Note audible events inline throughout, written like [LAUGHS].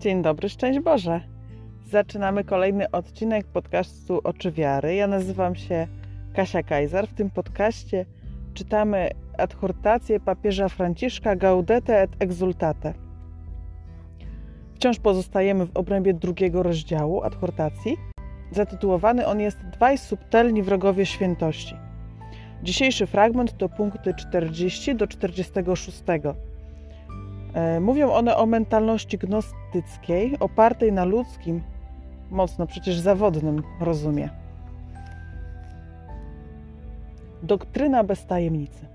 Dzień dobry, szczęść Boże. Zaczynamy kolejny odcinek podcastu Oczy Wiary. Ja nazywam się Kasia Kajzar. W tym podcaście czytamy adhortację papieża Franciszka Gaudete et Exultate. Wciąż pozostajemy w obrębie drugiego rozdziału adhortacji. Zatytułowany on jest Dwaj subtelni wrogowie świętości. Dzisiejszy fragment to punkty 40 do 46. E, mówią one o mentalności gnostyckiej, opartej na ludzkim, mocno przecież zawodnym rozumie. Doktryna bez tajemnicy.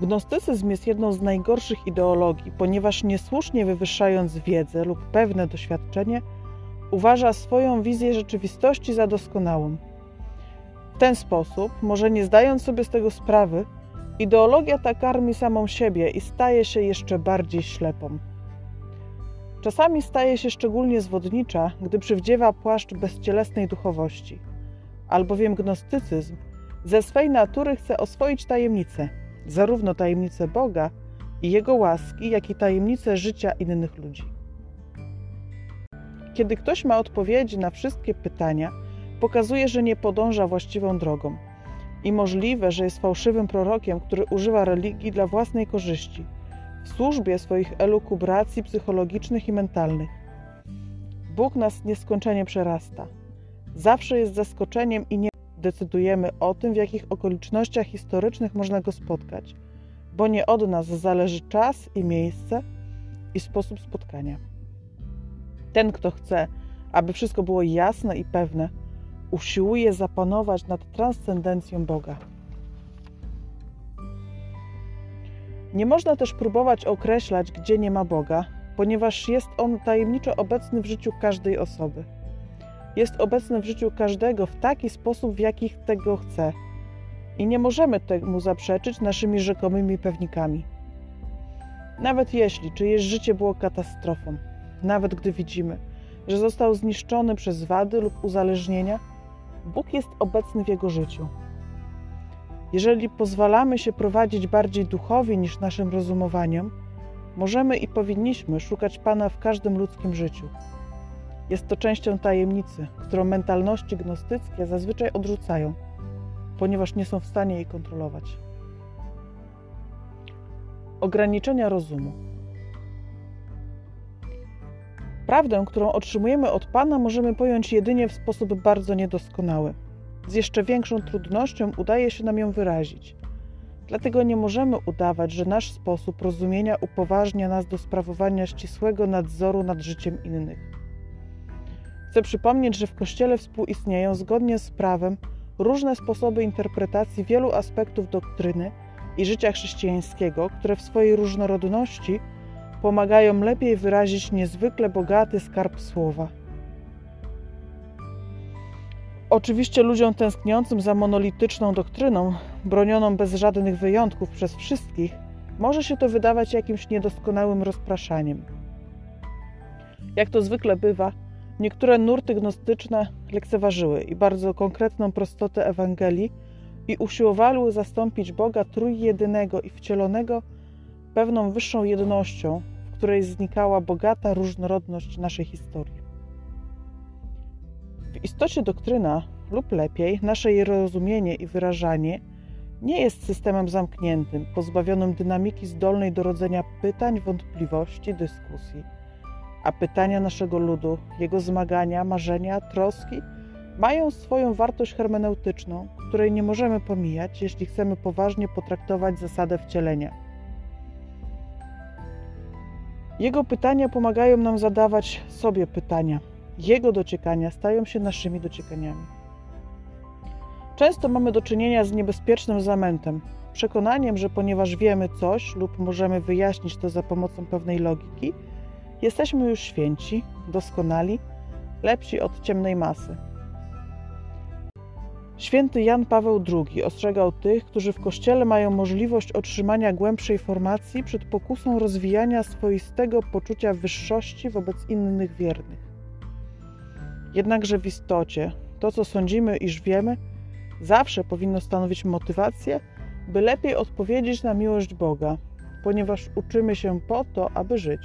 Gnostycyzm jest jedną z najgorszych ideologii, ponieważ niesłusznie wywyższając wiedzę lub pewne doświadczenie, uważa swoją wizję rzeczywistości za doskonałą. W ten sposób, może nie zdając sobie z tego sprawy, Ideologia ta karmi samą siebie i staje się jeszcze bardziej ślepą. Czasami staje się szczególnie zwodnicza, gdy przywdziewa płaszcz bezcielesnej duchowości, albowiem gnostycyzm ze swej natury chce oswoić tajemnice, zarówno tajemnice Boga i Jego łaski, jak i tajemnice życia innych ludzi. Kiedy ktoś ma odpowiedzi na wszystkie pytania, pokazuje, że nie podąża właściwą drogą – i możliwe, że jest fałszywym prorokiem, który używa religii dla własnej korzyści, w służbie swoich elukubracji psychologicznych i mentalnych. Bóg nas nieskończenie przerasta. Zawsze jest zaskoczeniem i nie decydujemy o tym, w jakich okolicznościach historycznych można go spotkać, bo nie od nas zależy czas i miejsce i sposób spotkania. Ten, kto chce, aby wszystko było jasne i pewne, usiłuje zapanować nad transcendencją Boga. Nie można też próbować określać, gdzie nie ma Boga, ponieważ jest On tajemniczo obecny w życiu każdej osoby. Jest obecny w życiu każdego w taki sposób, w jaki tego chce. I nie możemy temu zaprzeczyć naszymi rzekomymi pewnikami. Nawet jeśli czyjeś życie było katastrofą, nawet gdy widzimy, że został zniszczony przez wady lub uzależnienia, Bóg jest obecny w jego życiu. Jeżeli pozwalamy się prowadzić bardziej duchowi niż naszym rozumowaniem, możemy i powinniśmy szukać Pana w każdym ludzkim życiu. Jest to częścią tajemnicy, którą mentalności gnostyckie zazwyczaj odrzucają, ponieważ nie są w stanie jej kontrolować. Ograniczenia rozumu. Prawdę, którą otrzymujemy od Pana, możemy pojąć jedynie w sposób bardzo niedoskonały. Z jeszcze większą trudnością udaje się nam ją wyrazić. Dlatego nie możemy udawać, że nasz sposób rozumienia upoważnia nas do sprawowania ścisłego nadzoru nad życiem innych. Chcę przypomnieć, że w Kościele współistnieją zgodnie z prawem różne sposoby interpretacji wielu aspektów doktryny i życia chrześcijańskiego, które w swojej różnorodności pomagają lepiej wyrazić niezwykle bogaty skarb słowa. Oczywiście ludziom tęskniącym za monolityczną doktryną, bronioną bez żadnych wyjątków przez wszystkich, może się to wydawać jakimś niedoskonałym rozpraszaniem. Jak to zwykle bywa, niektóre nurty gnostyczne lekceważyły i bardzo konkretną prostotę Ewangelii i usiłowały zastąpić Boga trójjedynego i wcielonego pewną wyższą jednością, której znikała bogata różnorodność naszej historii. W istocie doktryna, lub lepiej, nasze jej rozumienie i wyrażanie nie jest systemem zamkniętym, pozbawionym dynamiki zdolnej do rodzenia pytań, wątpliwości, dyskusji. A pytania naszego ludu, jego zmagania, marzenia, troski mają swoją wartość hermeneutyczną, której nie możemy pomijać, jeśli chcemy poważnie potraktować zasadę wcielenia. Jego pytania pomagają nam zadawać sobie pytania. Jego dociekania stają się naszymi dociekaniami. Często mamy do czynienia z niebezpiecznym zamętem, przekonaniem, że ponieważ wiemy coś lub możemy wyjaśnić to za pomocą pewnej logiki, jesteśmy już święci, doskonali, lepsi od ciemnej masy. Święty Jan Paweł II ostrzegał tych, którzy w Kościele mają możliwość otrzymania głębszej formacji przed pokusą rozwijania swoistego poczucia wyższości wobec innych wiernych. Jednakże w istocie to, co sądzimy, iż wiemy, zawsze powinno stanowić motywację, by lepiej odpowiedzieć na miłość Boga, ponieważ uczymy się po to, aby żyć.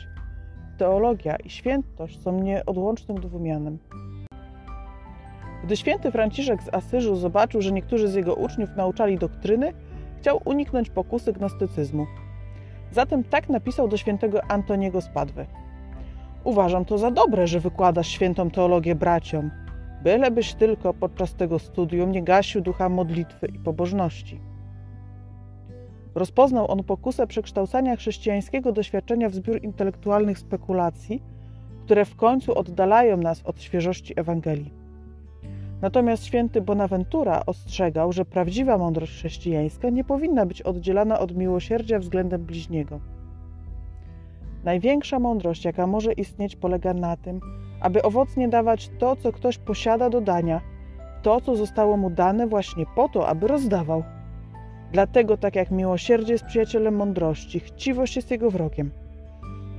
teologia i świętość są nieodłącznym dwumianem. Gdy święty Franciszek z Asyżu zobaczył, że niektórzy z jego uczniów nauczali doktryny, chciał uniknąć pokusy gnostycyzmu. Zatem tak napisał do świętego Antoniego z Padwy. Uważam to za dobre, że wykładasz świętą teologię braciom, bylebyś tylko podczas tego studium nie gasił ducha modlitwy i pobożności. Rozpoznał on pokusę przekształcania chrześcijańskiego doświadczenia w zbiór intelektualnych spekulacji, które w końcu oddalają nas od świeżości Ewangelii. Natomiast święty Bonaventura ostrzegał, że prawdziwa mądrość chrześcijańska nie powinna być oddzielana od miłosierdzia względem bliźniego. Największa mądrość, jaka może istnieć, polega na tym, aby owocnie dawać to, co ktoś posiada do dania, to, co zostało mu dane właśnie po to, aby rozdawał. Dlatego, tak jak miłosierdzie jest przyjacielem mądrości, chciwość jest jego wrogiem.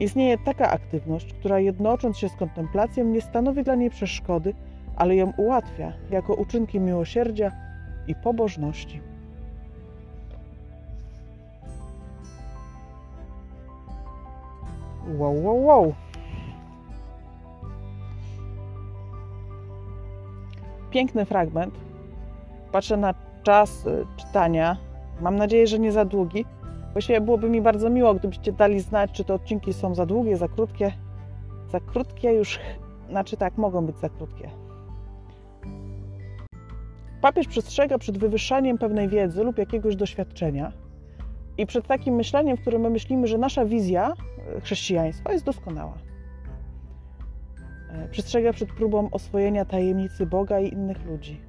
Istnieje taka aktywność, która jednocząc się z kontemplacją nie stanowi dla niej przeszkody, ale ją ułatwia jako uczynki miłosierdzia i pobożności. Wow, wow, wow. Piękny fragment. Patrzę na czas y, czytania. Mam nadzieję, że nie za długi. Właściwie byłoby mi bardzo miło, gdybyście dali znać, czy te odcinki są za długie, za krótkie. Za krótkie już, znaczy tak, mogą być za krótkie. Papież przestrzega przed wywyższaniem pewnej wiedzy lub jakiegoś doświadczenia i przed takim myśleniem, w którym my myślimy, że nasza wizja e, chrześcijaństwa jest doskonała. E, przestrzega przed próbą oswojenia tajemnicy Boga i innych ludzi.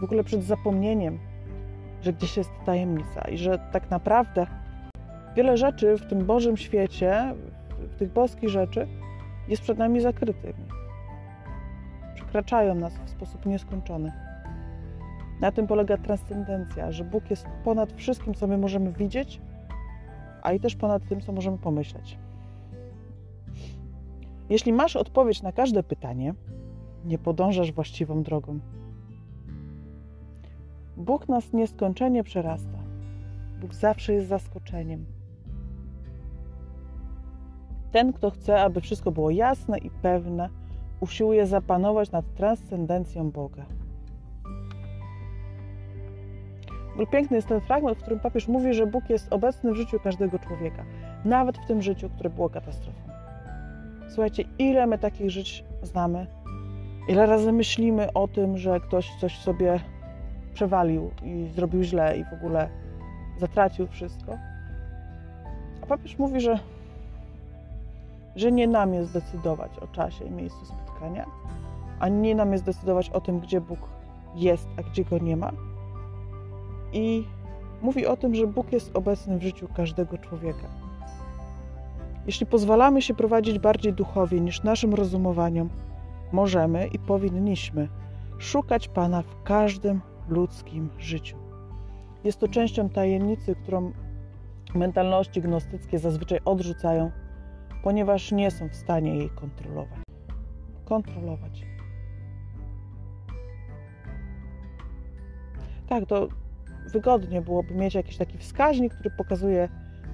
W ogóle przed zapomnieniem, że gdzieś jest tajemnica i że tak naprawdę wiele rzeczy w tym Bożym świecie, w tych boskich rzeczy, jest przed nami zakrytymi przekraczają nas w sposób nieskończony. Na tym polega transcendencja, że Bóg jest ponad wszystkim, co my możemy widzieć, a i też ponad tym, co możemy pomyśleć. Jeśli masz odpowiedź na każde pytanie, nie podążasz właściwą drogą. Bóg nas nieskończenie przerasta. Bóg zawsze jest zaskoczeniem. Ten, kto chce, aby wszystko było jasne i pewne, usiłuje zapanować nad transcendencją Boga. Bo piękny jest ten fragment, w którym papież mówi, że Bóg jest obecny w życiu każdego człowieka, nawet w tym życiu, które było katastrofą. Słuchajcie, ile my takich żyć znamy, ile razy myślimy o tym, że ktoś coś sobie przewalił i zrobił źle i w ogóle zatracił wszystko. A papież mówi, że że nie nam jest decydować o czasie i miejscu spotkania, a nie nam jest decydować o tym, gdzie Bóg jest, a gdzie go nie ma. I mówi o tym, że Bóg jest obecny w życiu każdego człowieka. Jeśli pozwalamy się prowadzić bardziej duchowie niż naszym rozumowaniom, możemy i powinniśmy szukać Pana w każdym ludzkim życiu. Jest to częścią tajemnicy, którą mentalności gnostyckie zazwyczaj odrzucają ponieważ nie są w stanie jej kontrolować. Kontrolować. Tak, to wygodnie byłoby mieć jakiś taki wskaźnik, który pokazuje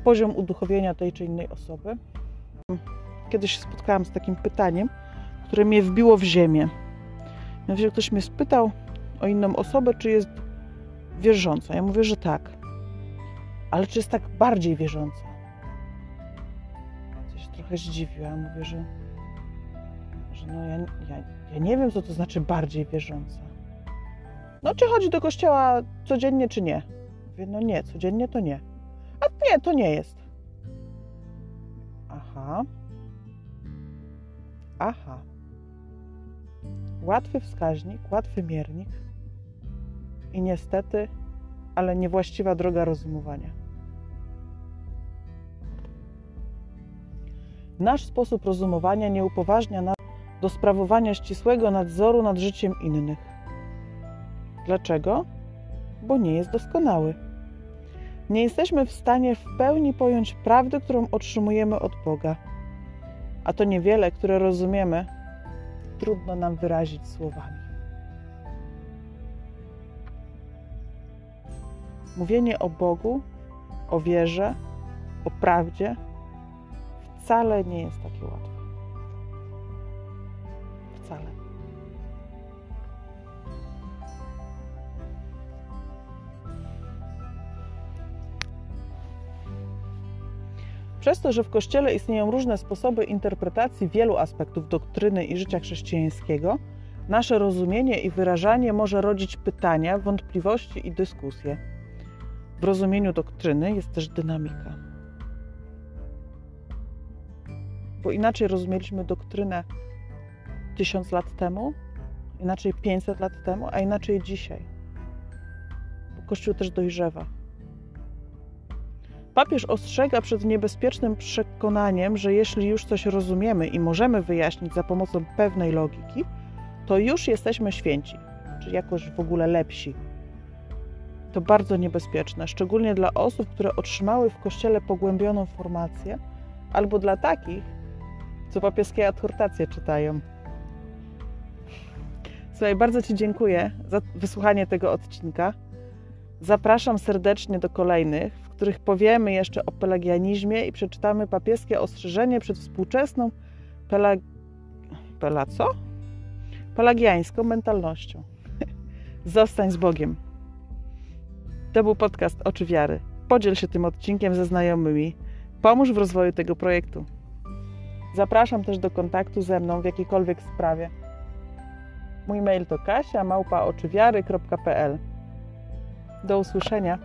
poziom uduchowienia tej czy innej osoby. Kiedyś się spotkałam z takim pytaniem, które mnie wbiło w ziemię. Mianowicie ktoś mnie spytał o inną osobę, czy jest wierząca. Ja mówię, że tak. Ale czy jest tak bardziej wierząca? Trochę zdziwiła. Mówię, że, że no ja, ja, ja nie wiem, co to znaczy bardziej wierząca. No, czy chodzi do kościoła codziennie, czy nie? Mówię, no nie, codziennie to nie. A nie, to nie jest. Aha. Aha. Łatwy wskaźnik, łatwy miernik i niestety, ale niewłaściwa droga rozumowania. Nasz sposób rozumowania nie upoważnia nas do sprawowania ścisłego nadzoru nad życiem innych. Dlaczego? Bo nie jest doskonały. Nie jesteśmy w stanie w pełni pojąć prawdy, którą otrzymujemy od Boga. A to niewiele, które rozumiemy, trudno nam wyrazić słowami. Mówienie o Bogu, o wierze, o prawdzie wcale nie jest takie łatwe. Wcale. Przez to, że w Kościele istnieją różne sposoby interpretacji wielu aspektów doktryny i życia chrześcijańskiego, nasze rozumienie i wyrażanie może rodzić pytania, wątpliwości i dyskusje. W rozumieniu doktryny jest też dynamika. Bo inaczej rozumieliśmy doktrynę tysiąc lat temu, inaczej 500 lat temu, a inaczej dzisiaj. Bo Kościół też dojrzewa. Papież ostrzega przed niebezpiecznym przekonaniem, że jeśli już coś rozumiemy i możemy wyjaśnić za pomocą pewnej logiki, to już jesteśmy święci, czy jakoś w ogóle lepsi. To bardzo niebezpieczne, szczególnie dla osób, które otrzymały w kościele pogłębioną formację, albo dla takich, co papieskie adhortacje czytają. Słuchaj, bardzo Ci dziękuję za wysłuchanie tego odcinka. Zapraszam serdecznie do kolejnych, w których powiemy jeszcze o pelagianizmie i przeczytamy papieskie ostrzeżenie przed współczesną pelag... Pela co? Pelagiańską mentalnością. [LAUGHS] Zostań z Bogiem. To był podcast Oczy Wiary. Podziel się tym odcinkiem ze znajomymi. Pomóż w rozwoju tego projektu. Zapraszam też do kontaktu ze mną w jakiejkolwiek sprawie. Mój mail to kasia Do usłyszenia.